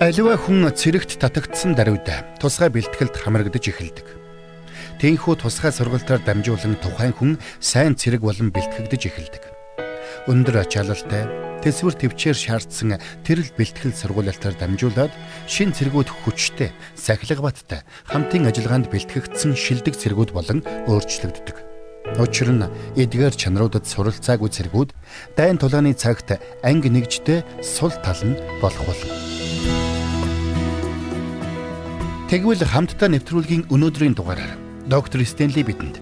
Аливаа хүн цэрэгт татагдсан даруйд тусгай бэлтгэлд хамрагдаж эхэлдэг. Тэнхүү тусгай сургалтаар дамжуулан тухайн хүн сайн цэрэг болон бэлтгэгдэж эхэлдэг. Өндөр ачаалалтай, төсвөр төвчээр шаардсан тэрл бэлтгэл сургуулиалтаар дамжуулаад шин цэргүүд хүчтэй, сахилга баттай, хамтын ажиллагаанд бэлтгэгдсэн шилдэг цэргүүд болон өөрчлөгддөг. Учир нь эдгээр чанаруудад суралцаагүй цэргүүд дайн тулааны цагт анги нэгжтэй сул тал нь болох болно. Тэгвэл хамтдаа нэвтрүүлгийн өнөөдрийн дугаараар доктор Стенли бидэнд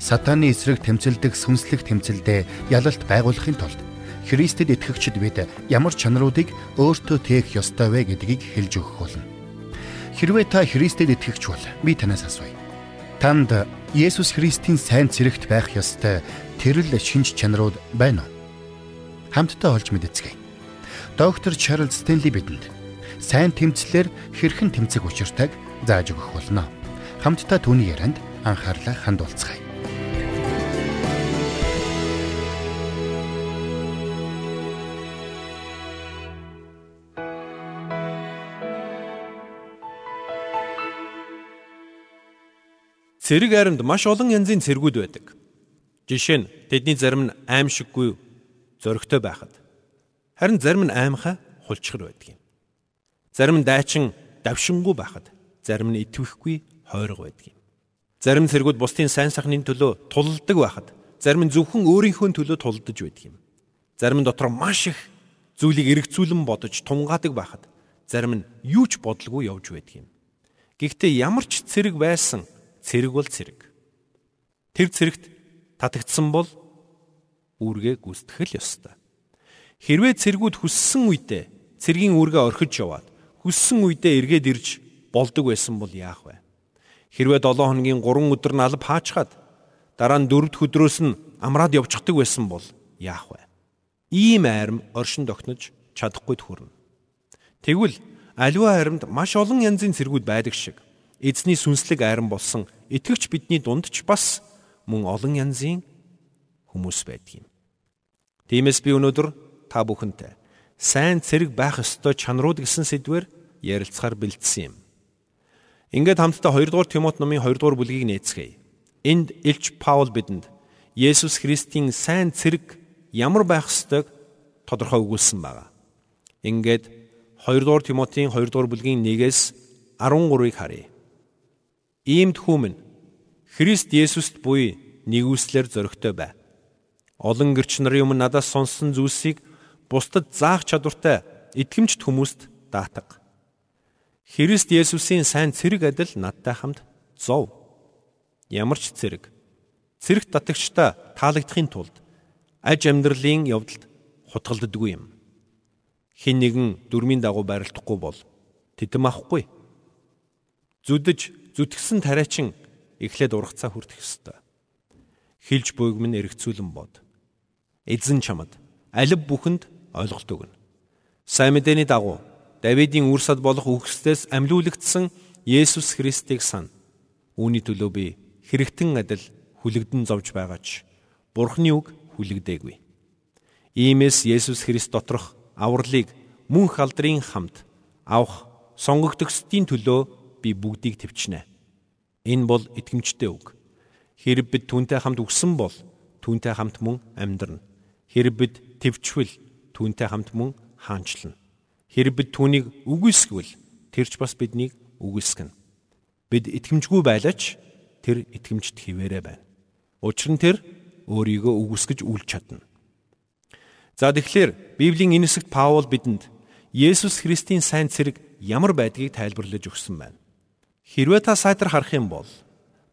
сатааны эсрэг тэмцэлдэх сүнслэг тэмцэлдээ ялалт байгуулахын тулд Христэд итгэгчид бид ямар чанаруудыг өөртөө тээх ёстой вэ гэдгийг хэлж өгөх болно. Хэрвээ та Христэд итгэгч бол би танаас асууя. Танд Есүс Христийн сайн цэрэгт байх ёстой тэрл шинж чанарууд байна уу? Хамтдаа олж мэдцгээе. Доктор Чарлз Стенли бидэнд сайн тэмцлэр хэрхэн тэмцэх учиртайг зааж өгөх болно. Хамтдаа түүний ярианд анхаарлаа хандуулцгаая. Цэрэг аримд маш олон янзын цэргүүд байдаг. Жишээ нь тэдний зарим нь аимшиггүй зөрөгтэй байхад харин зарим нь аимхай хулчгар байдаг юм. Зарим нь дайчин давшингүй байхад зарим нь итгэхгүй хойрог байдаг юм. Зарим цэргүүд бусдын сайн сайхны төлөө тулалдаг байхад зарим нь зөвхөн өөрийнхөө төлөө тулдаж байдаг юм. Зарим нь дотор маш их зүйлийг эргцүүлэн бодож тунгаадаг байхад зарим нь юу ч бодлого явж байдаг юм. Гэхдээ ямар ч цэрэг байсан цэрэг бол цэрэг. Тэр цэрэгт татагдсан бол үүргээ гүйцэтгэх л ёстой. Хэрвээ цэргүүд хүссэн үедээ цэргийн үүргээ орхиж яваад хүссэн үедээ эргээд ирж болдог байсан бол яах вэ? Хэрвээ 7 хоногийн 3 өдөр нь алба хаачхад дараа нь 4 дахь өдрөөс нь амраад явчихдаг байсан бол яах вэ? Ийм айрам оршин тогтнож чадахгүй төрнө. Тэгвэл аливаа айрамд маш олон янзын цэргүүд байдаг шиг эзний сүнслэг айрам болсон итгэвч бидний дунд ч бас мөн олон янзын хүмүүс байдаг юм. Тиймээс би өнөөдөр та бүхэнтэй сайн цэрэг байх ёстой чанарууд гэсэн сэдвээр ярилцахаар бэлдсэн юм. Ингээд хамтдаа 2 дугаар Тимот номын 2 дугаар бүлгийг нээцгээе. Энд Илч Паул бидэнд Есүс Христийн сайн цэрэг ямар байх ёстойг тодорхой өгүүлсэн байна. Ингээд 2 дугаар Тимотийн 2 дугаар бүлгийн 1-ээс 13-ыг харъя. Иймд хүмүн Христ Есүст буй нэгүслэр зөрөгтэй бай. Олон гэрч нарын өмнө надаас сонссон зүйлсийг бусдад заах чадвартай итгэмжт хүмүүст даатга. Христ Есүсийн сайн цэрэг адил надтай хамт зов. Ямар ч цэрэг цэрэг татагчтай таалагдахын тулд аж амьдралын явдалд хутгалддаггүй юм. Хин нэгэн дөрмийн дагуу байрлахгүй бол тэтэм авахгүй. Зүдэж зүтгсэн тариачин эхлээд ургацаа хүртэх ёстой. Хилж буйг минь эргцүүлэн бод. Эзэн чамд алив бүхэнд ойлголт өгнө. Сайн мэдээний дагуу Давидын үрсад болох үхсдээс амьлуулагдсан Есүс Христийг сан. Үүний төлөө би хэрэгтэн адил хүлэгдэн зовж байгаач Бурхны үг хүлэгдээгүй. Иймээс Есүс Христ доторх авралыг мөн халдрын хамт авах сонгогдсдийн төлөө би бүгдийг төвчнэ. Энэ бол итгэмжтэй үг. Хэрэг бид түүнтэй хамт үгсэн бол түүнтэй хамт мөн амьдрна. Хэрэг бид төвчвөл түүнтэй хамт мөн хаанчлна. Хэрэг бид түүнийг үгүйсгвэл тэр ч бас биднийг үгүйсгэнэ. Бид итгэмжгүй байлаач тэр итгэмжт хിവэрэ байна. Учир нь тэр өөрийгөө үгүйсгэж үлч чадна. За тэгэхээр Библийн энэ хэсэгт Паул бидэнд Есүс Христийн сайн цэрэг ямар байдгийг тайлбарлаж өгсөн байна. Хэрвээ та сайтар харах юм бол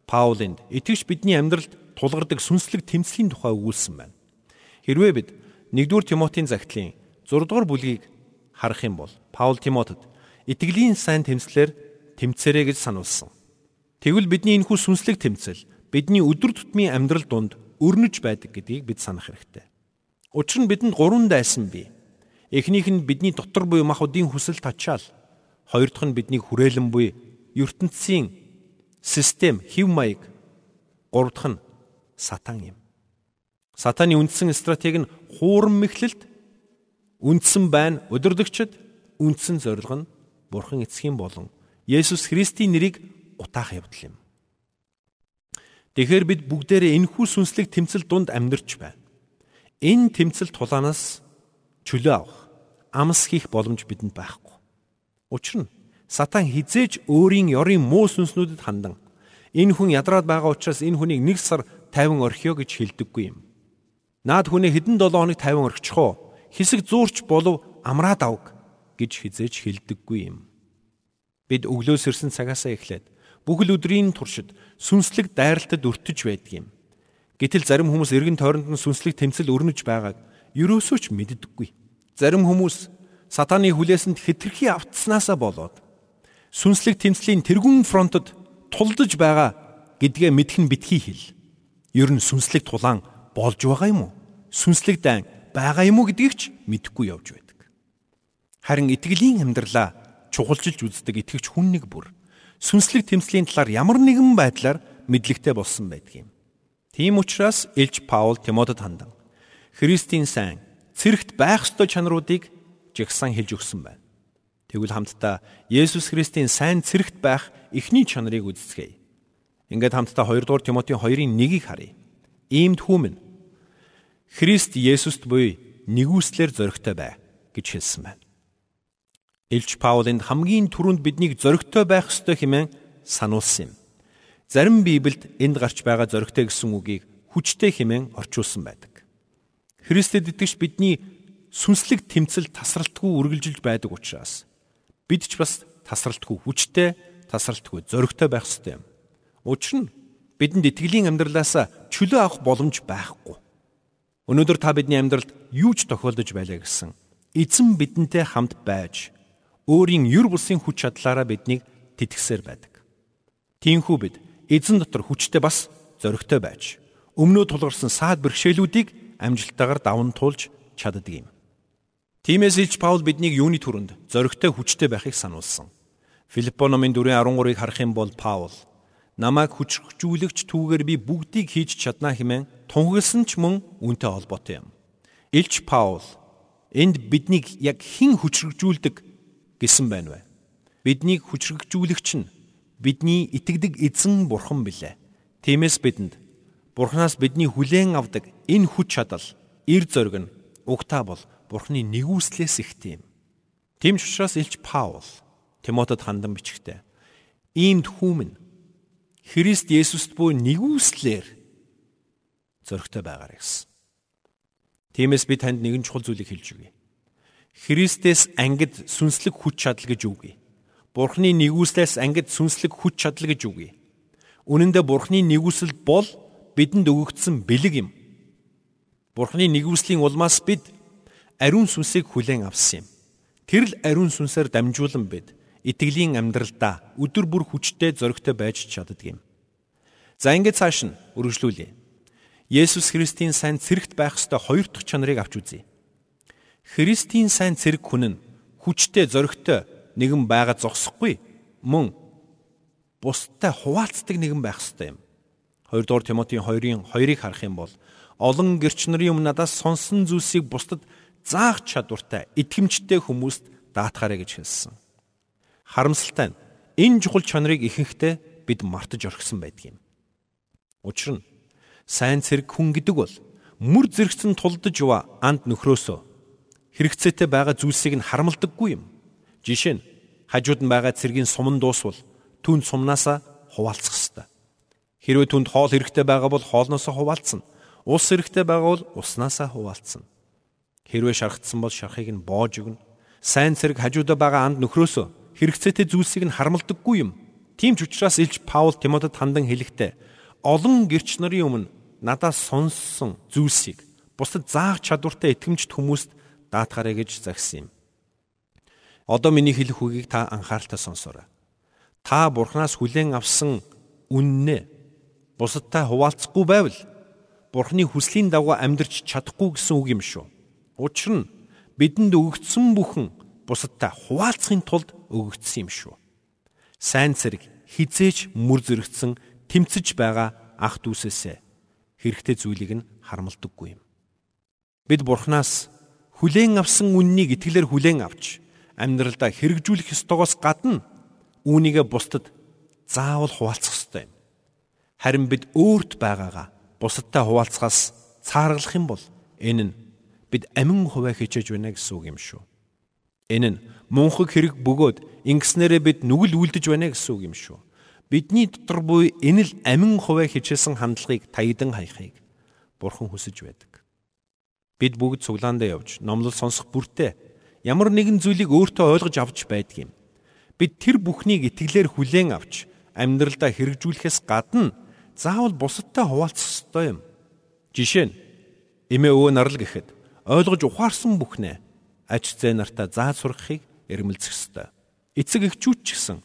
Паулынд итгэж бидний амьдралд тулгардаг сүнслэг тэмцлийн тухай өгүүлсэн байна. Хэрвээ бид 1-р Тимотийн загтлын 6 дугаар бүлгийг харах юм бол Паул Тимотед итгэлийн сайн тэмцлэр тэмцээрэй гэж сануулсан. Тэгвэл бидний энэхүү сүнслэг тэмцэл бидний өдөр тутмын амьдрал донд өрнөж байдаг гэдгийг бид санах хэрэгтэй. Учир нь бидэнд гурван дайсан бий. Эхнийх нь бидний дотор буй махуудын хүсэл тачаал. Хоёр дахь нь бидний хүрээлэн буй ертөнцийн систем хэв маяг. Гурав дахь нь сатан юм. Сатаны үндсэн стратеги нь хуурам мэхлэлт үндсэн байна удирдгчд үндсэн зорилго нь Бурхан эцгийн болон Есүс Христийн нэрийг утаах явдал юм. Тэгэхээр бид бүгдээрээ энэхүү сүнслэг тэмцэл дунд амьдарч байна. Энэ тэмцэл тулаанаас чөлөө авах, амс хийх боломж бидэнд байхгүй. Учир нь сатан хизээж өөрийн ёрын муу сүнснүүдэд хандан энэ хүн ядраад байгаа учраас энэ хүнийг нэг сар 50 орхиё гэж хэлдэггүй юм. Наад хүнээ хэдэн 7 хоног 50 орчих уу? Хэсэг зуурч болов амраад авг гэж хизээж хэлдэггүй юм. Бид өглөөс ирсэн цагаасаа эхлээд бүхэл өдрийн туршид сүнслэг дайралтад өртөж байдаг юм. Гэтэл зарим хүмүүс эргэн тойронд нь сүнслэг тэмцэл өрнөж байгааг ерөөсөө ч мэддэггүй. Зарим хүмүүс сатаны хүлээсэнд хэтэрхий автснаасаа болоод сүнслэг тэмцлийн тэргүүн фронтод тулдж байгаа гэдгээ мэдэх нь битгий хэл. Ер нь сүнслэг тулаан болж байгаа юм уу? Сүнслэг дайн байгаа юм уу гэдгийг ч мэдэхгүй явж байдаг. Харин итгэлийн амьдралаа чухалчилж үздэг итгэгч хүн нэг бүр сүнслэг тэмцлийн талаар ямар нэгэн байдлаар мэдлэгтэй болсон байдаг юм. Тийм учраас Илж Паул Тимотед хандан Христийн сайн цэрэгт байх ёстой чанаруудыг жигсан хэлж өгсөн байна. Тэгвэл хамтдаа Есүс Христийн сайн цэрэгт байх эхний чанарыг үздэцгээе. Ингээд хамтдаа 2 дугаар Тимотийн 2-ын 1-ийг харъя. Иймд хүмүн Христ Есүст буй нэгүслэр зоригтой бай гэж хэлсэн байна. Илч Паул энд хамгийн түрүүнд биднийг зоригтой байх ёстой хэмээн сануулсан юм. Зарим Библиэд энд гарч байгаа зоригтой гэсэн үгийг хүчтэй хэмээн орчуулсан байдаг. Христэд итгэж бидний сүнслэг тэмцэл тасралтгүй үргэлжилж байдаг учраас бид ч бас тасралтгүй хүчтэй, тасралтгүй зоригтой байх ёстой юм. Учир нь бидэнд итгэлийн амьдралаас чөлөө авах боломж байхгүй. Өнөөдөр та бидний амьдралд юу ч тохиолдож байлаа гэсэн эзэн бидэнтэй хамт байж өөрийн юр бусын хүч чадлаараа биднийг тэтгсээр байдаг. Тиймээс бид эзэн дотор хүчтэй бас зоригтой байж өмнөө тулгарсан саад бэрхшээлүүдийг амжилттайгаар даван туулж чаддаг юм. Тиймээс илч Паул биднийг юуны түрэнд зоригтой хүчтэй байхыг сануулсан. Филиппо номын 4:13-ыг харах юм бол Паул намайг хүчрхжүүлэгч түүгээр би бүгдийг хийж чадна хэмээн тунхагласан ч мөн үүнтэй холбоотой юм. Илч Паул энд биднийг яг хэн хүчрхжүүлдэг гэсэн байна вэ? Биднийг хүчрхжүүлэгч нь бидний итгэдэг эзэн бурхан билээ. Тиймээс бидэнд бурханаас бидний хүлээн авдаг энэ хүч чадал, эр зориг нь угтаа бол Бурхны нэгүслээс ихтэй юм. Тийм ч учраас Илч Паул Тимотед хандан бичгтээ иймд хүмүн Христ Есүст буй нэгүслэр зөрөгтэй байгаарай гэсэн. Тиймээс би танд нэгэн чухал зүйлийг хэлж өгье. Христэс ангид сүнслэг хүч чадал гэж үгүй. Бурхны нэгүслээс ангид сүнслэг хүч чадал гэж үгүй. Үнэн дээр Бурхны нэгүсэл бол бидэнд өгөгдсөн бэлэг юм. Бурхны нэгүслийн улмаас бид ариун сүнсийг хүлээн авсан юм. Тэр л ариун сүнсээр дамжуулан бид итгэлийн амьдралдаа өдөр бүр хүчтэй зоригтой байж чаддаг юм. За ингээд цааш нь үргэлжлүүлье. Есүс Христийн сайн цэрэгт байх ёстой хоёр дахь чанарыг авч үзье. Христийн сайн цэрэг хүн нь хүчтэй зоригтой нэгэн байгаад зогсохгүй мөн бусдад хуваалцдаг нэгэн байх ёстой юм. 2 дугаар Тимотийн 2-ын 2-ыг харах юм бол олон гэрч нарын өмнө надаас сонсон зүйлсийг бусдад заах чадвартай итгэмжтэй хүмүүст даатгаарэ гэж хэлсэн. Харамсалтай нь энэ чухал чанарыг ихэнхдээ бид мартаж орхисон байдаг юм. Учир нь сайн цэрэг хүн гэдэг бол мөр зэрэгцэн тулдж ява анд нөхрөөсөө хэрэгцээтэй байгаа зүйлсийг нь харамлдаггүй юм. Жишээ нь хажууд нь байгаа цэргийн суман дуусвал түн сумнаасаа хуваалцах ёстой. Хэрвээ түнд хоол хэрэгтэй байгаа бол хоолноосоо хуваалцна. Ус хэрэгтэй байгаа бол уснасаа хуваалцна. Хэрвээ шархтсан бол шархыг нь боож өгнө. Сайн цэрэг хажуудаа байгаа анд нөхрөөсөө хэрэгцээтэй зүйлсийг нь харамлдаггүй юм. Тийм ч учраас Илж Паул Тимотед хандан хэлэхдээ олон гэрч нарын өмнө надаас сонссон зүйлсийг бусдад заах чадвартай итгэмжт хүмүүст даатгаарэ гэж загсан юм. Одоо миний хэлэх үгийг та анхааралтай сонсоорой. Та Бурханаас хүлээн авсан үннээ бусадтай хуваалцахгүй байвал Бурхны хүслийн дагуу амьдрч чадахгүй гэсэн үг юм шүү. Учир нь бидэнд өгөгдсөн бүхэн бусадтай хуваалцахын тулд өгөгдсөн юм шүү. Сайн цэрэг хизээч мүр зэрэгцэн тэмцэж байгаа ах дүүсээс хэрэгтэй зүйлийг нь харамлдаггүй юм. Бид Бурханаас хүлээн авсан үннийг итгэлээр хүлээн авч амьдралдаа хэрэгжүүлэх ёстойгоос гадна үүнийгээ бусдад заавал хуваалцах ёстой юм. Харин бид өөрт байгаагаа бусадтай хуваалцахаас цааргалах юм бол энэ нь бид амин хуваа хичээж байна гэсэн үг юм шүү. Энэ нь мунхаг хэрэг бөгөөд ингэснээрээ бид нүгэл үлдэж байна гэсэн үг юм шүү. Бидний дотор буй энэ л амин хуваа хичээсэн хандлагыг таягдан хайхыг Бурхан хүсэж байдаг. Бид бүгд цуглаандаа явж номлол сонсох бүртээ ямар нэгэн зүйлийг өөртөө ойлгож авч байдаг юм. Бид тэр бүхнийг итгэлээр хүлээн авч амьдралдаа хэрэгжүүлэхээс гадна заавал бусадтай хуваалцах ёстой юм. Жишээ нь эмээ өвөө нарл гэхэд ойлгож ухаарсан бүхнээ аж зээ нартаа зааж сурахыг эрмэлзэх ёстой. Эцэг эхчүүд ч гэсэн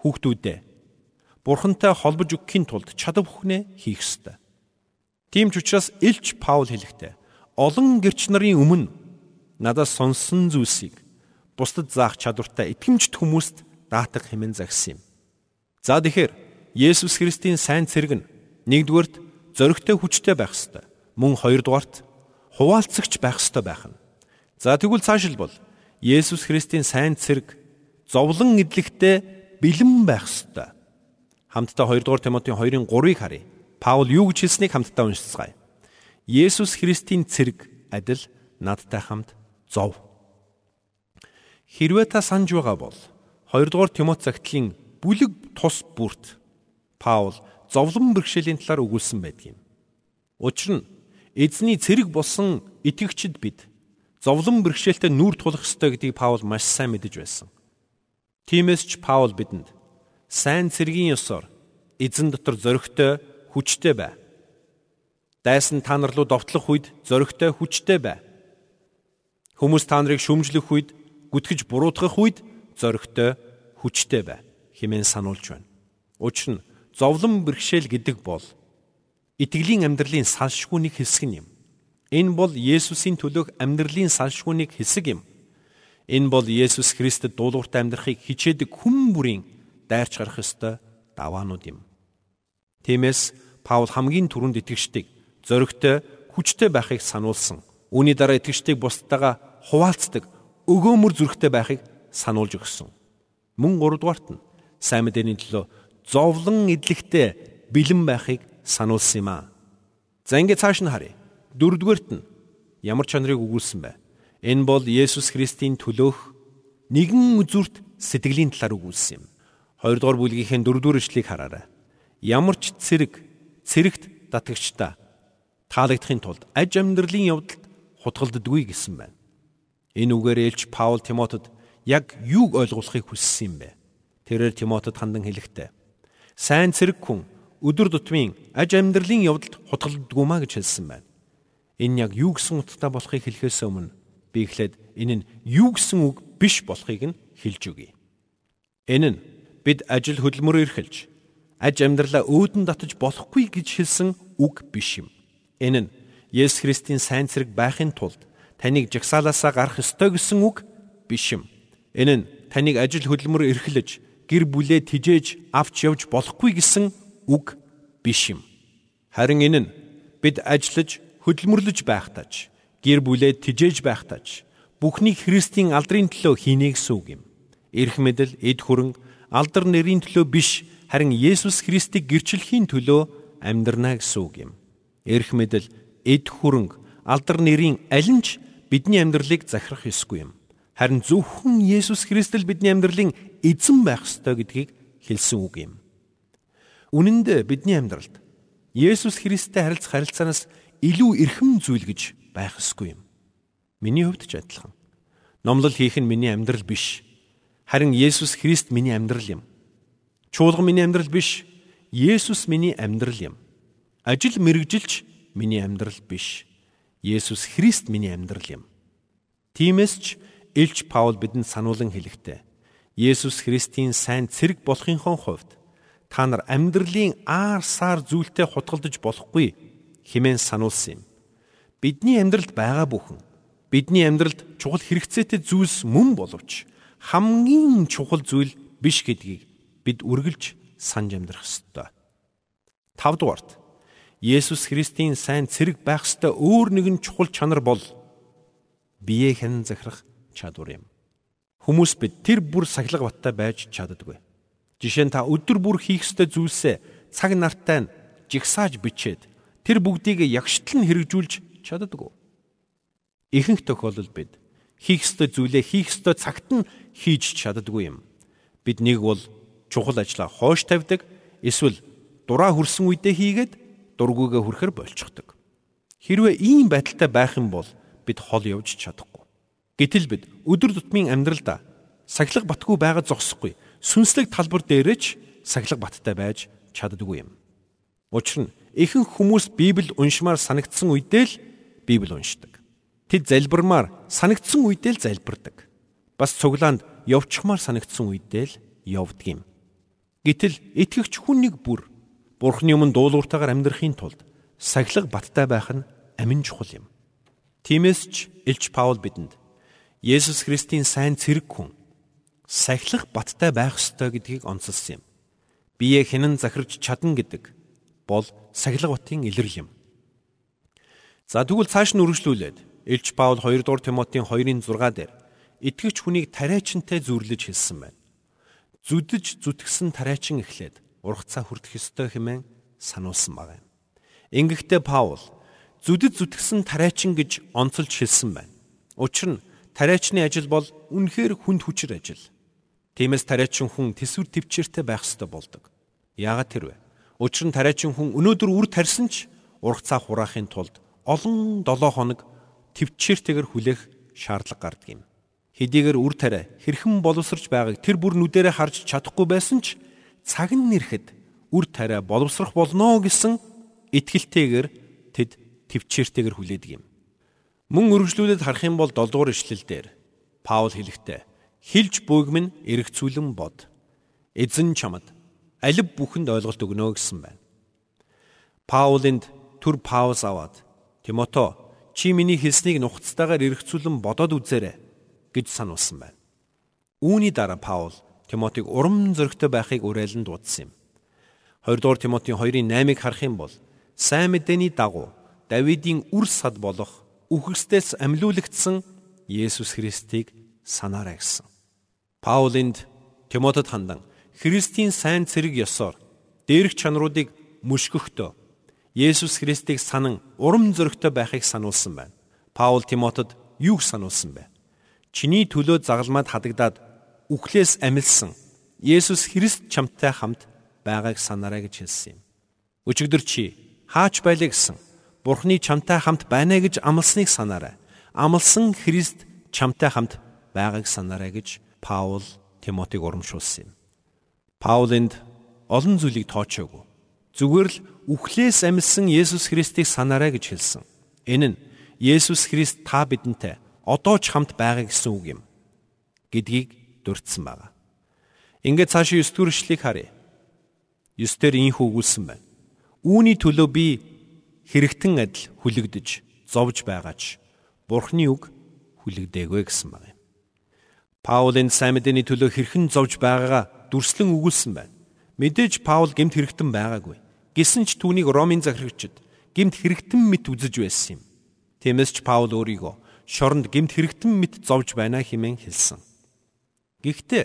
хүүхдүүдээ бурхантай холбож өгөхийн тулд чадав бүхнээ хийх ёстой. Тийм ч учраас Илч Паул хэлэхдээ олон гэрч нарын өмнө надаас сонсон зүйлсийг бусдад заах чадвартай итгэмжт хүмүүст даатах хэмээн загсан юм. За тэгэхээр Есүс Христийн сайн цэрэг нь нэгдүгээрт зөрөгтэй хүчтэй байх ёстой. Мөн хоёрдугаарт хуваалцагч байх ёстой байх нь. За тэгвэл цаашил бол Есүс Христийн сайн цэрэг зовлон эдлэгтэй бэлэн байх ёстой. Хамтдаа 2 дугаар Тимотийн 2-ын 3-ыг харъя. Паул юу гэж хэлснийг хамтдаа уншицгаая. Есүс Христийн цэрэг адил надтай хамт зов. Хэрвээ та санаж байгаа бол 2 дугаар Тимот цагтлын бүлэг тус бүрт Паул зовлон бэрхшээлийн талаар өгүүлсэн байдаг юм. Учир нь эзний цэрэг болсон итгэгчид бид зовлон бэрхшээлтэй нүүр тулах ёстой гэдгийг Паул маш сайн мэдэж байсан. Тиймээс ч Паул бидэнд сайн цэргийн ёсоор эзэн дотор зоригтой хүчтэй бай. Дайсан та нар руу довтлох үед зоригтой хүчтэй бай. Хүмүүс та нарыг шүмжлэх үед, гүтгэж буруутгах үед зоригтой хүчтэй бай хэмээн сануулж байна. Учир нь зовлон бэрхшээл гэдэг бол итгэлийн амьдралын салшгүй нэг хэсэг юм. Энэ бол Есүсийн төлөөх амьдралын салшгүй нэг хэсэг юм. Энэ бол Есүс Христэд дуулууртай амьдрахыг хичээдэг хүн бүрийн дайрч гарах ёстой даваанууд юм. Тиймээс Паул хамгийн түрүүнд итгэждэг зоригтой хүчтэй байхыг сануулсан. Үүний дараа итгэждэг бусдтайгаа хуваалцдаг өгөөмөр зүрхтэй байхыг сануулж өгсөн. Мөн 3 дугаарт нь сайн мэдээний төлөө зовлон идэлхтэй бэлэн байхыг сануулсан юм аа. За ингээд цааш нь харъя. Дөрөвдүгээрт нь ямар чанарыг өгүүлсэн бэ? Энэ бол Есүс Христийн төлөөх нэгэн үзүрт сэтгэлийн талаар өгүүлсэн юм. Хоёрдугаар бүлгийнхээ дөрөвдүгээр ишлэгийг хараарай. Ямар ч цэрэг цэрэгт татагчдаа таалагдахын тулд аж амьдралын явдалд хутгалддаггүй гэсэн байна. Энэ үгээр ээлж Паул Тимотед яг юуг ойлгуулахыг хүссэн юм бэ? Тэрээр Тимотед хандан хэлэхдээ сайн цэрэг хүн өдөр тутмын аж амьдралын явдалд хутгалддаггүй маа гэж хэлсэн байна. Энэ яг юу гэсэн утгатай болохыг хэлэхээс өмнө би эхлээд энэ нь юу гэсэн үг биш болохыг нь хэлж өгье. Энэ нь бид ажил хөдөлмөр эрхэлж аж амьдралаа өөдөн татаж болохгүй гэж хэлсэн үг биш юм. Энэ нь Есүс Христийн сайн цэрэг байхын тулд таныг жагсаалаасаа гарах ёстой гэсэн үг биш юм. Энэ нь таныг ажил хөдөлмөр эрхлэж гэр бүлээ тижээж авч явж болохгүй гэсэн үг биш юм. Харин энэ нь бид ажиллаж хөдөлмөрлөж байхтаж гэр бүлээ тижээж байхтаж бүхнийг Христийн алдрын төлөө хийнэ гэсэн үг юм. Ирэх мэдэл, эд хөрөнгө, алдар нэрийн төлөө биш харин Есүс Христийг гэрчлэхийн төлөө амьдрна гэсэн үг юм. Ирэх мэдэл, эд хөрөнгө, алдар нэрийн аль нь ч бидний амьдралыг захирах ёсгүй юм. Харин зөвхөн Есүс Христ л бидний амьдралын эзэн байх ёстой гэдгийг хэлсэн үг юм. Үнэн дээр бидний амьдралд Есүс Христтэй харилцах харилцаанаас илүү эрхэм зүйл гэж байх ёсгүй юм. Миний хувьд ч адилхан. Номлол хийх нь миний амьдрал биш. Харин Есүс Христ миний амьдрал юм. Чуулган миний амьдрал биш. Есүс миний амьдрал юм. Ажил мэрэгжилч миний амьдрал биш. Есүс Христ миний амьдрал юм. Тиймээс ч Илч Паул бидэнд сануулan хэлэхдээ Есүс Христийн сайн цэрэг болохынхон хувьд та нар амьдралын аар саар зүйлтэй хутгалдаж болохгүй хэмээн сануулсан юм. Бидний амьдралд байгаа бүхэн бидний амьдралд чухал хэрэгцээтэй зүйлс мөн боловч хамгийн чухал зүйл биш гэдгийг бид үргэлж санаж амьдрах ёстой. 5 дугаарт Есүс Христийн сайн цэрэг байх ёстой өөр нэгэн чухал чанар бол биеэ хэн захирах чадвар юм. Хүмүүс бид тэр бүр сахилга баттай байж чаддаггүй. Жишээ нь та өдөр бүр хийх ёстой зүйлсээ цаг нартай нь жигсааж бичээд тэр бүгдийг ягштал нь хэрэгжүүлж чаддаггүй. Ихэнх тохиолдолд бид хийх ёстой зүйлээ хийх ёстой цагт нь хийж чаддаггүй юм. Бид нэг бол чухал ажлаа хоош тавьдаг, эсвэл дураа хүрсэн үедээ хийгээд дургүйгээ хүрхэр болчихдог. Хэрвээ ийм байдалтай байх юм бол бид хол явж чадахгүй. Гэтэл бид өдөр тутмын амьдралдаа сахилга батгүй байгаа зогсохгүй сүнслэг талбар дээрээ ч сахилга баттай байж чаддаггүй юм. Учир нь ихэнх хүмүүс Библийг уншмаар санагдсан үедээ л Библийг уншдаг. Тэд залбирмаар санагдсан үедээ л залбирдаг. Бас цуглаанд явчихмаар санагдсан үедээ л явдаг юм. Гэтэл итгэгч хүн нэг бүр Бурхны өмнө дуулууртаагаар амьдрахын тулд сахилга баттай байх нь амин чухал юм. Тиймээс ч Илч Паул бидэнд Есүс Христийн сайн цэрэг хүн сахилах баттай байх ёстой гэдгийг онцлсан юм. Бие хинэн захирч чадна гэдэг бол сахилга батын илэрл юм. За тэгвэл цааш нь үргэлжлүүлээд Илч Паул 2 дугаар Тимотийн 2-ын 6 дээр итгэвч хүнийг тариачинтай зүрлэж хэлсэн байна. Зүдэж зүтгсэн тариачин эхлээд ургацаа хүртэх ёстой хэмээн сануулсан байна. Ингэхдээ Паул зүдэд зүтгсэн тариачин гэж онцолж хэлсэн байна. Учир нь тариачны ажил бол үнэхээр хүнд хүчээр ажил. Тиймээс тариачин хүн төсвөр төвчээртэй байх ёстой болдог. Яагаад тэрвэ? Учир нь тариачин хүн өнөөдөр үр тарьсан ч ургацаа хураахын тулд олон 7 хоног төвчээртэйгэр хүлээх шаардлага гардаг юм. Хэдийгээр үр тариа хэрхэн боловсрч байгааг тэр бүр нүдэрэ харж чадахгүй байсан ч цаг нь нэрэхэд үр тариа боловсрох болно гэсэн итгэлтэйгээр тэд төвчээртэйгэр хүлээдэг юм. Мөн үргэлжлүүлээд харах юм бол 7 дугаар ишлэл дээр Паул хэлэхдээ хилж буйгмэн эргцүүлэн бод. Эзэн чамд алив бүхэнд ойлголт өгнө гэсэн байна. Паулинд түр пауз аваад Тимото чи миний хэлснийг нухацтайгаар эргцүүлэн бодоод үзээрэй гэж сануулсан байна. Үүний дараа Паул Тимотиг урам зоригтой байхыг уриалан дуудсан юм. 2 дугаар Тимотийн 2-ын 8-ыг харах юм бол сайн мэдээний дагуу Давидын үр сад болох үхэгсдээс амьлуулагдсан Есүс Христийг санаарай гэсэн. Паулинд Тимотед хандан Христийн сайн цэрэг ёсоор дээрх чанаруудыг мөшгөхдөө Есүс Христийг санан урам зоригтой байхыг сануулсан байна. Паул Тимотед юуг сануулсан бэ? Чиний төлөө загалмаад хадагдаад үхлээс амилсан Есүс Христ чамтай хамт байгааг санаарай гэж хэлсэн юм. Өчигдөр чи хаач байлаа гэсэн Бурхны чамтай хамт байна гэж амласныг санаарай. Амлсан Христ чамтай хамт байгааг санаарай гэж Паул Тимотиг урамшуулсан юм. Паулинд олон зүйлийг тоочоогүй. Зүгээр л үхлээс амьсан Есүс Христийг санаарай гэж хэлсэн. Энэ нь Есүс Христ та бидэнтэй одоо ч хамт байгаа гэсэн үг юм гэдгийг дурдсан байна. Ингээд цаашаа 9 дэх эшлэгийг харъя. 9 дээр ийхүү өгүүлсэн байна. Үүний төлөө би хэрэгтэн адил хүлэгдэж зовж байгаач Бурхны үг хүлэгдээгүй гэсэн байна. Паулын сайн мэдээний төлөө хэрхэн зовж байгаагаа дүрслэн өгүүлсэн байна. Мэдээж Паул гемт хэрэгтэн байгаагүй. Гэсэн ч түүнийг Ромын захирагчид гемт хэрэгтэн мэт үзэж байсан юм. Тиймээс ч Паул өөрийгөө шоронд гемт хэрэгтэн мэт зовж байна хэмээн хэлсэн. Гэхдээ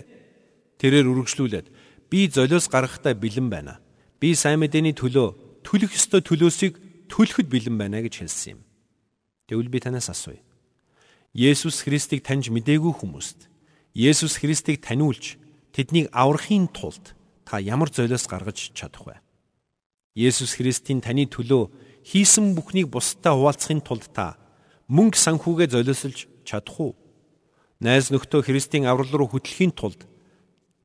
тэрээр үргэлжлүүлээд би золиос гарахтаа бэлэн байна. Би сайн мэдээний төлөө төлөх ёстой төлөөсийг төлөхөд бэлэн байна гэж хэлсэн юм. Тэгвэл би танаас асууя. Есүс Христийг таньж мдээгүй хүмүүст Есүс Христийг таниулж тэднийг аврахын тулд та ямар золиос гаргаж чадах вэ? Есүс Христийн таны төлөө хийсэн бүхнийг бусдад хуваалцахын тулд та мөнгө санхүүгээ золиослж чадах уу? Найз нөхдөө Христийн аврал руу хөтлөхийн тулд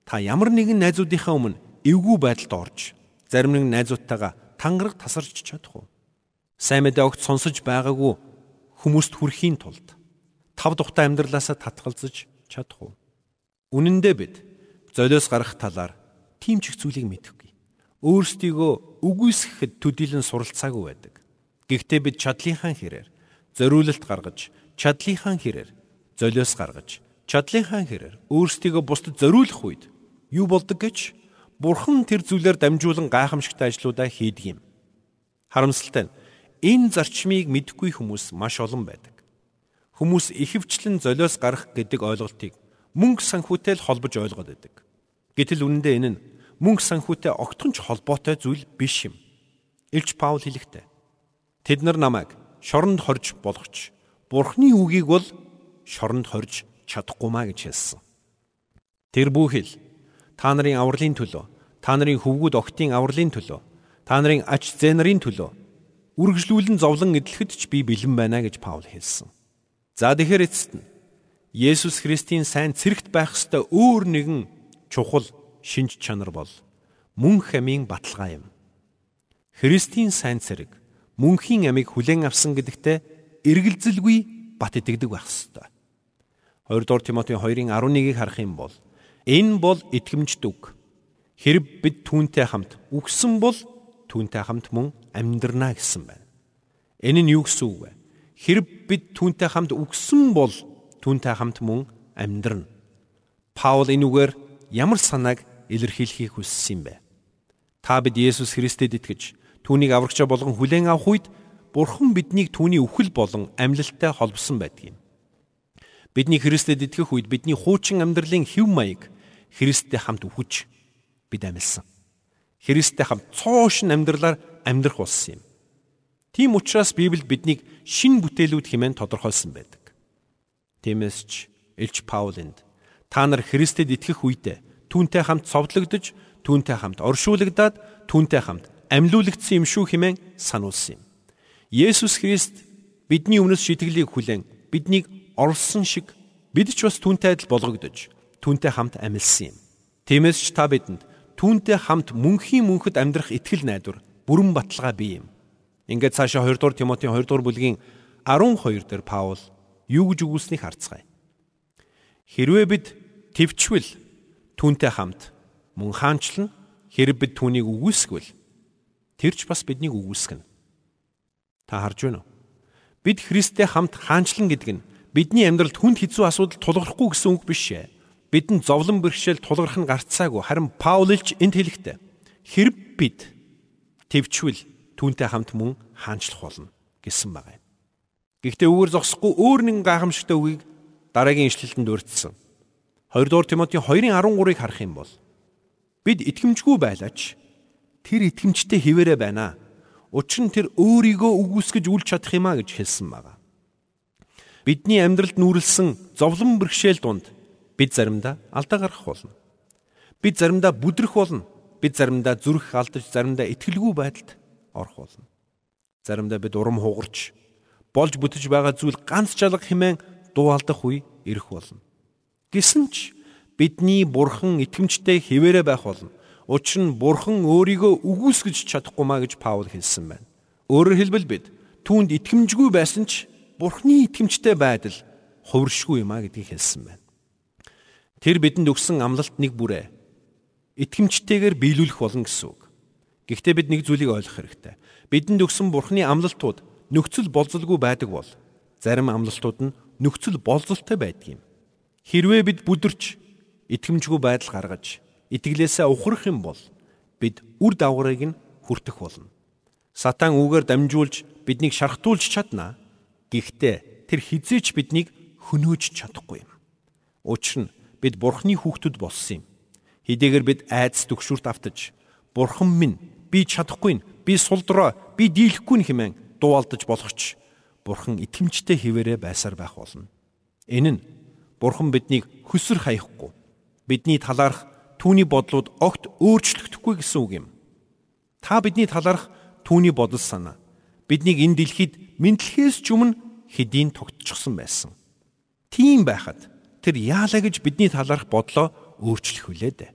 та ямар нэгэн найзуудынхаа өмнө эвгүй байдалд орж зарим нэг найзуудтайгаа тангараг тасарч чадах уу? Сайн мэдээ огт сонсож байгаагүй хүмүүст хүрэхийн тулд тав тухтай амьдралаасаа татгалзаж чадах уу? Үнэн дээр бид золиос гарах талаар тийм ч их зүйлийг мэдэхгүй. Өөрсдийгөө үгүйсгэхэд төдийлөн суралцаагүй байдаг. Гэхдээ бид чадлынхаа хэрээр зориулалт гаргаж, чадлынхаа хэрээр золиос гаргаж, чадлынхаа хэрээр өөрсдийгөө бусдад зориулах үед юу болдог гэж Бурхан тэр зүйлээр дамжуулан гайхамшигтай ажлуудаа хийдэг юм. Харамсалтай нь энэ зарчмыг мэдгүй хүмүүс маш олон байдаг. Хүмүүс ихэвчлэн золиос гарах гэдэг ойлголтыг мөнгө санхүүтэй л холбож ойлгоод байдаг. Гэтэл үнэндээ энэ нь мөнгө санхүүтэй огтхонч холбоотой зүйл биш юм. Илч Паул хэлэхдээ тэд нар намайг шоронд хорж болгоч Бурхны үгийг бол шоронд хорж чадахгүй маа гэж хэлсэн. Тэр бүхэл та нарын авралын төлөө, та нарын хөвгүүд октын авралын төлөө, та нарын ач зээ нарын төлөө үргэлжлүүлэн зовлон эдлэхэд ч би бэлэн байна гэж Паул хэлсэн. За тэгэхээр эцэст нь Есүс Христийн сайн цэрэгт байх ёстой өөр нэгэн чухал шинж чанар бол мөнх амийн баталгаа юм. Христийн сайн цэрэг мөнхийн амийг хүлээн авсан гэдэгтээ эргэлзэлгүй бат итгэдэг байх ёстой. 2 дугаар Тимотийн 2-ын 11-ийг харах юм бол энэ бол итгэмжт үг. Хэрэг бид түүнтэй хамт үгсэн бол түүнтэй хамт мөн амьдрнаа гэсэн байна. Энэ нь юу гэсэн үг вэ? Хэрэг бид түүнтэй хамт үгсэн бол түүнтэй хамт мөн амьдрна. Паул энэ үгээр ямар санааг илэрхийлэхийг хүссэн юм бэ? Та бид Есүс Христэд итгэж түүнийг аврагчаа болгон хүлээн авах үед Бурхан биднийг түүний үхэл болон амьлалтай холбосон байдаг юм. Бидний Христэд итгэх үед бидний хуучин амьдралын хэв маяг Христтэй хамт үхэж бид амьлсан. Христтэй хамт цоошин амьдралаар амьдрах болсон юм. Тийм учраас Библи биднийг шин бүтээлүүд хэмээн тодорхойлсон байдаг. Тиймээс ч Илч Паулинд та нар Христэд итгэх үедээ түүнтэй хамт цовдлогдож, түүнтэй хамт оршуулгадаад, түүнтэй хамт амьлуулагдсан юм шүү хэмээн сануулсан юм. Есүс Христ бидний өмнөс шитгэлийг хүлээн биднийг орлсон шиг бид ч бас түүнтэй адил болгогдож, түүнтэй хамт амьлсан юм. Тиймээс ч та бидэнд түүнтэй хамт мөнхийн мөнхөд амьдрах итгэл найдвар бүрэн баталгаа бий юм. Ингээд цаашаа 2 дугаар Тимотийн 2 дугаар бүлгийн 12 дээр Паул юу гэж өгүүлснийг харцгаая. Хэрвээ бид төвчвөл түүнтэй хамт мөн хаанчлан хэрэг бид түүнийг үгүйсгвэл тэр ч бас биднийг үгүйсгэнэ. Та харж байна уу? Бид Христтэй хамт хаанчлан гэдэг нь бидний амьдралд хүнд хэцүү асуудал тулгархгүй гэсэн үг биш ээ. Бидэнд зовлон бэрхшээл тулгарх нь гарцаагүй. Харин Паулч энд хэлэхдээ хэрэг бид төвчвөл түүнтэй хамт мөн хаанчлах болно гэсэн байна. Гэхдээ үүгээр зогсохгүй өөр нэгэн гайхамшигтай үгийг дараагийн ишлэлтэнд өртсөн. 2 дугаар Тимотийн 2-ын 13-ыг харах юм бол бид итгэмжгүй байлаач тэр итгэмжтэй хിവэрэ байна. Учир нь тэр өөрийгөө үгүйсгэж үл чадах юмаа гэж хэлсэн байна. Бидний амьдралд нүүрлсэн зовлон бэрхшээл дунд бид заримдаа алдаа гарах болно. Бид заримдаа бүдрэх болно. Бид заримдаа зүрх алдаж, заримдаа итгэлгүй байдалд орох болно. Заримдаа бид урам хугарч болж бүтэж байгаа зүйл ганц жалга хэмээн дуу алдах үе ирэх болно. Гэсэн ч бидний бурхан итгэмжтэй хിവэрэ байх болно. Учир нь бурхан өөрийгөө үгүйсгэж чадахгүй маа гэж Паул хэлсэн байна. Өөрөөр хэлбэл бид түүнд итгэмжгүй байсан ч бурхны итгэмжтэй байдал хувиршгүй юм а гэдгийг хэлсэн байна. Тэр бидэнд өгсөн амлалт нэг бүрээ итгэмжтэйгээр биелүүлэх болно гэсэн үг. Гэхдээ бид нэг зүйлийг ойлгох хэрэгтэй. Бидэнд өгсөн бурхны амлалтууд нөхцөл болзолгүй байдаг бол зарим амлалтууд нь нөхцөл болзолтой байдаг юм. Хэрвээ бид бүдэрч итгэмжгүй байдал гаргаж итгэлээсээ ухрах юм бол бид үр дагаврыг нь хүртэх болно. Сатан үгээр дамжуулж биднийг шархтуулж чадна. Гэхдээ тэр хизээч биднийг хөнөөж чадахгүй юм. Учир нь бид бурхны хүүхдүүд болсон юм. Хэдийгээр бид айдас төгшүрт автаж бурхан минь би чадахгүй, би сулдраа, би дийлэхгүй хэмээн дуулдаж болох ч Бурхан итгэмжтэй хിവэрэ байсаар байх болно. Энэ нь Бурхан биднийг хөсөр хаяхгүй бидний талаарх түүний бодлууд огт өөрчлөгдөхгүй гэсэн үг юм. Та бидний талаарх түүний бодол санаа биднийг энэ дэлхийд мэдлэхээс ч өмнө хэдийн тогтчихсон байсан. Тийм байхад тэр яалаа гэж бидний талаарх бодлоо өөрчлөх хүлээд.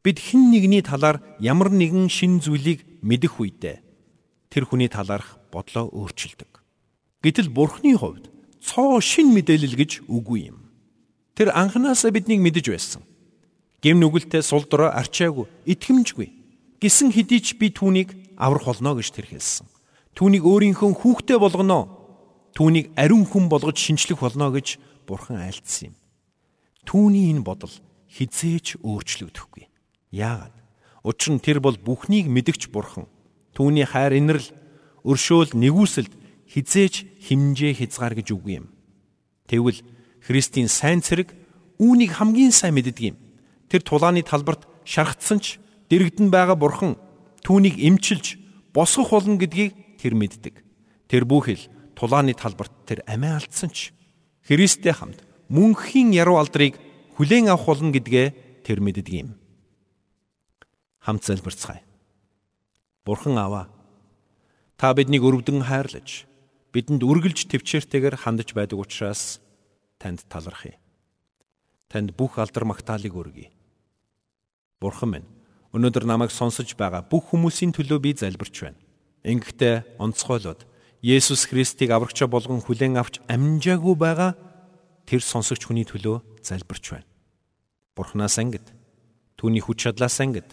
Бид хэн нэгний талаар ямар нэгэн шин зүйлийг мэдэх үедээ тэр хүний талаарх бодлоо өөрчилдөг. Гэтэл Бурхны хувьд цоо шин мэдээлэл гэж үгүй юм. Тэр анханасаа биднийг мэдэж байсан. Гэм нүгэлтэй сулдраа арчаагүй, итгэмжгүй. Гисэн хэдий ч би түүнийг аврах болно гэж тэр хэлсэн. Түүнийг өөрийнхөө хүүхдээ болгоно. Түүнийг ариун хүн болгож шинчлэх болно гэж Бурхан айлдсан юм. Түүний энэ бодол хизээч өөрчлөгдөхгүй. Яагаад? Учир нь тэр бол бүхнийг мэдгч Бурхан. Түүний хайр инэрл өршөөл нэгүсэлд хизээч химжээ хязгаар гэж үгүй юм. Тэгвэл Христийн сайн цэрэг үүнийг хамгийн сайн мэддэг юм. Тэр тулааны талбарт шархтсан ч дэрэгдэн байгаа бурхан түүнийг эмчилж босгох болно гэдгийг тэр мэддэг. Тэр бүхэл тулааны талбарт тэр амиа алдсан ч Христтэй хамт мөнхийн яруу алдрыг хүлээн авах болно гэдгээ тэр мэддэг юм. Хамт залбирцгаая. Бурхан аваа. Та биднийг өрөвдөн хайрлаж, бидэнд үргэлж төвчээртэйгээр хандж байдаг учраас танд талархъя. Танд бүх алдар магтаалыг өргөе. Бурхан минь, өнөөдөр намайг сонсож байгаа бүх хүмүүсийн төлөө би залбирч байна. Ингэхдээ онцгойлоод Есүс Христийг аврагчаа болгон хүлээн авч амжаагүй байгаа тэр сонсогч хүний төлөө залбирч байна. Бурханаас ангид түүний хүч чадлаас ангид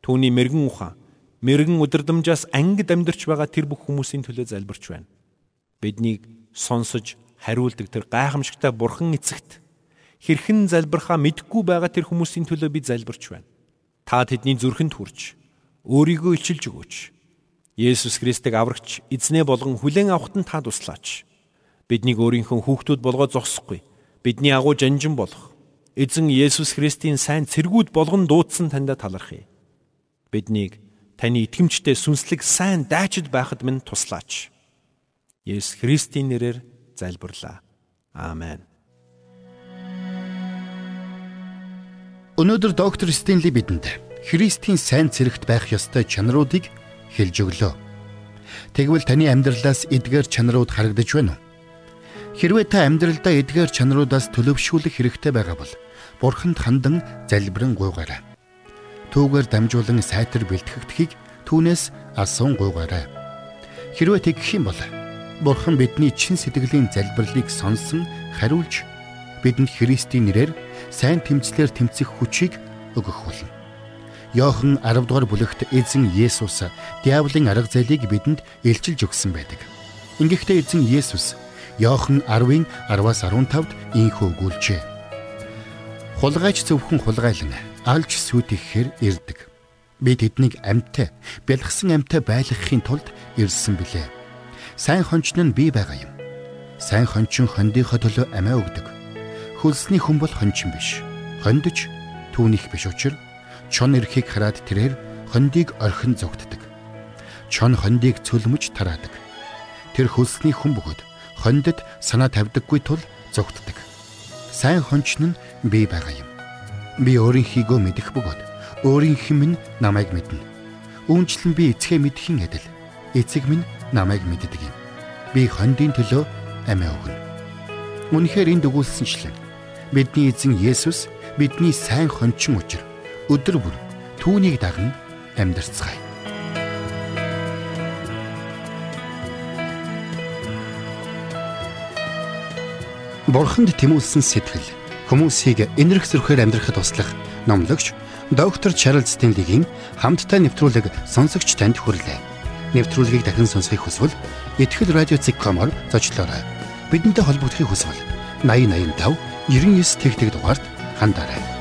түүний мэрэгэн ухаан мэрэгэн өдөрдмжаас ангид амьдарч байгаа тэр бүх хүмүүсийн төлөө залбирч байна. Биднийг сонсож хариулдаг тэр гайхамшигтай бурхан эцэгт хэрхэн залбирхаа мэдгүй байгаа тэр хүмүүсийн төлөө би залбирч байна. Та тэдний зүрхэнд хүрч өөрийгөө илчилж өгөөч Есүс Христийг аврагч эзнээ болгон хүлээн авахт нь та туслаач. Биднийг өөрийнхөө хүүхдүүд болгоо зогсохгүй. Бидний агуу жанжин болох. Эзэн Есүс Христийн сайн цэргүүд болгон дуудсан таньда талархъя. Биднийг таны итгэмжтэй сүнслэг сайн дайчид байхад минь туслаач. Есүс Христийн нэрээр залбирлаа. Аамен. Өнөөдөр доктор Стенли бидэнд Христийн сайн цэрэгт байх ёстой чанаруудыг хэлж өглөө. Тэгвэл таны амьдралаас эдгээр чанарууд харагдаж байна уу? Хэрвээ та амьдралдаа эдгээр чанаруудаас төлөвшүүлэх хэрэгтэй байгаа бол Бурханд хандан залбирэн гуйгаарай. Түүгээр дамжуулан сайтар бэлтгэгдхийг түүнээс асуун гуйгаарай. Хэрвээ тэгэх юм бол Бурхан бидний чин сэтгэлийн залбирлыг сонсон хариулж бидэнд Христийн нэрээр сайн тэмцлэр тэмцэх хүчийг өгөх болно. Йохан 10 дугаар бүлэгт эзэн Есүс диаволын арга зайлыг бидэнд илчилж өгсөн байдаг. Ингэхдээ эзэн Есүс Йохан 10-ын 10-аас 15-д ийхүү өгүүлжээ. Хулгайч зөвхөн хулгайлан алж сүйтгэхээр ирдэг. Би тэднийг амьтаа, бэлгсэн амьтаа байлгахын тулд ирсэн билээ. Сайн хончин нь би байгаа юм. Сайн хончин хондийнхоо төлөө амиа өгдөг. Хөлсний хүн бол хончин биш. Хондож түүнийх биш учраа чон эрхийг хараад тэрээр хондийг орхин зогтдог. Чон хондийг цөлмөж тараадаг. Тэр хөлсний хүн бөгөөд хондод санаа тавьдаггүй тул зогтдог. Сайн хончин нь би байгаа юм. Би өөрийнхийгөө мэдэх бөгөөд өөрийнх минь намайг мэднэ. Үүнчлэн би эцгээ мэдхийн адил эцэг минь намайг мэддэг юм. Би хондын төлөө амиа өгнө. Үнэхээр энд өгүүлсэнчлэн бидний эзэн Есүс бидний сайн хончин учир өдөр бүр түүнийг даган амьдарцгаая. Бурханд тэмүүлсэн сэтгэл хүмүүсийг энэрх зөрхөөр амьдрахад туслах номлогч доктор Чарлз Стенлигийн хамттай нэвтрүүлэг сонсогч танд хүрлээ. Нэвтрүүлгийг дахин сонсохыг хүсвэл ихтгэл радиоцик.com-оор зочлоорой. Бидэнтэй холбогдохыг хүсвэл 8085 99 тэгтэг дугаард хандаарай.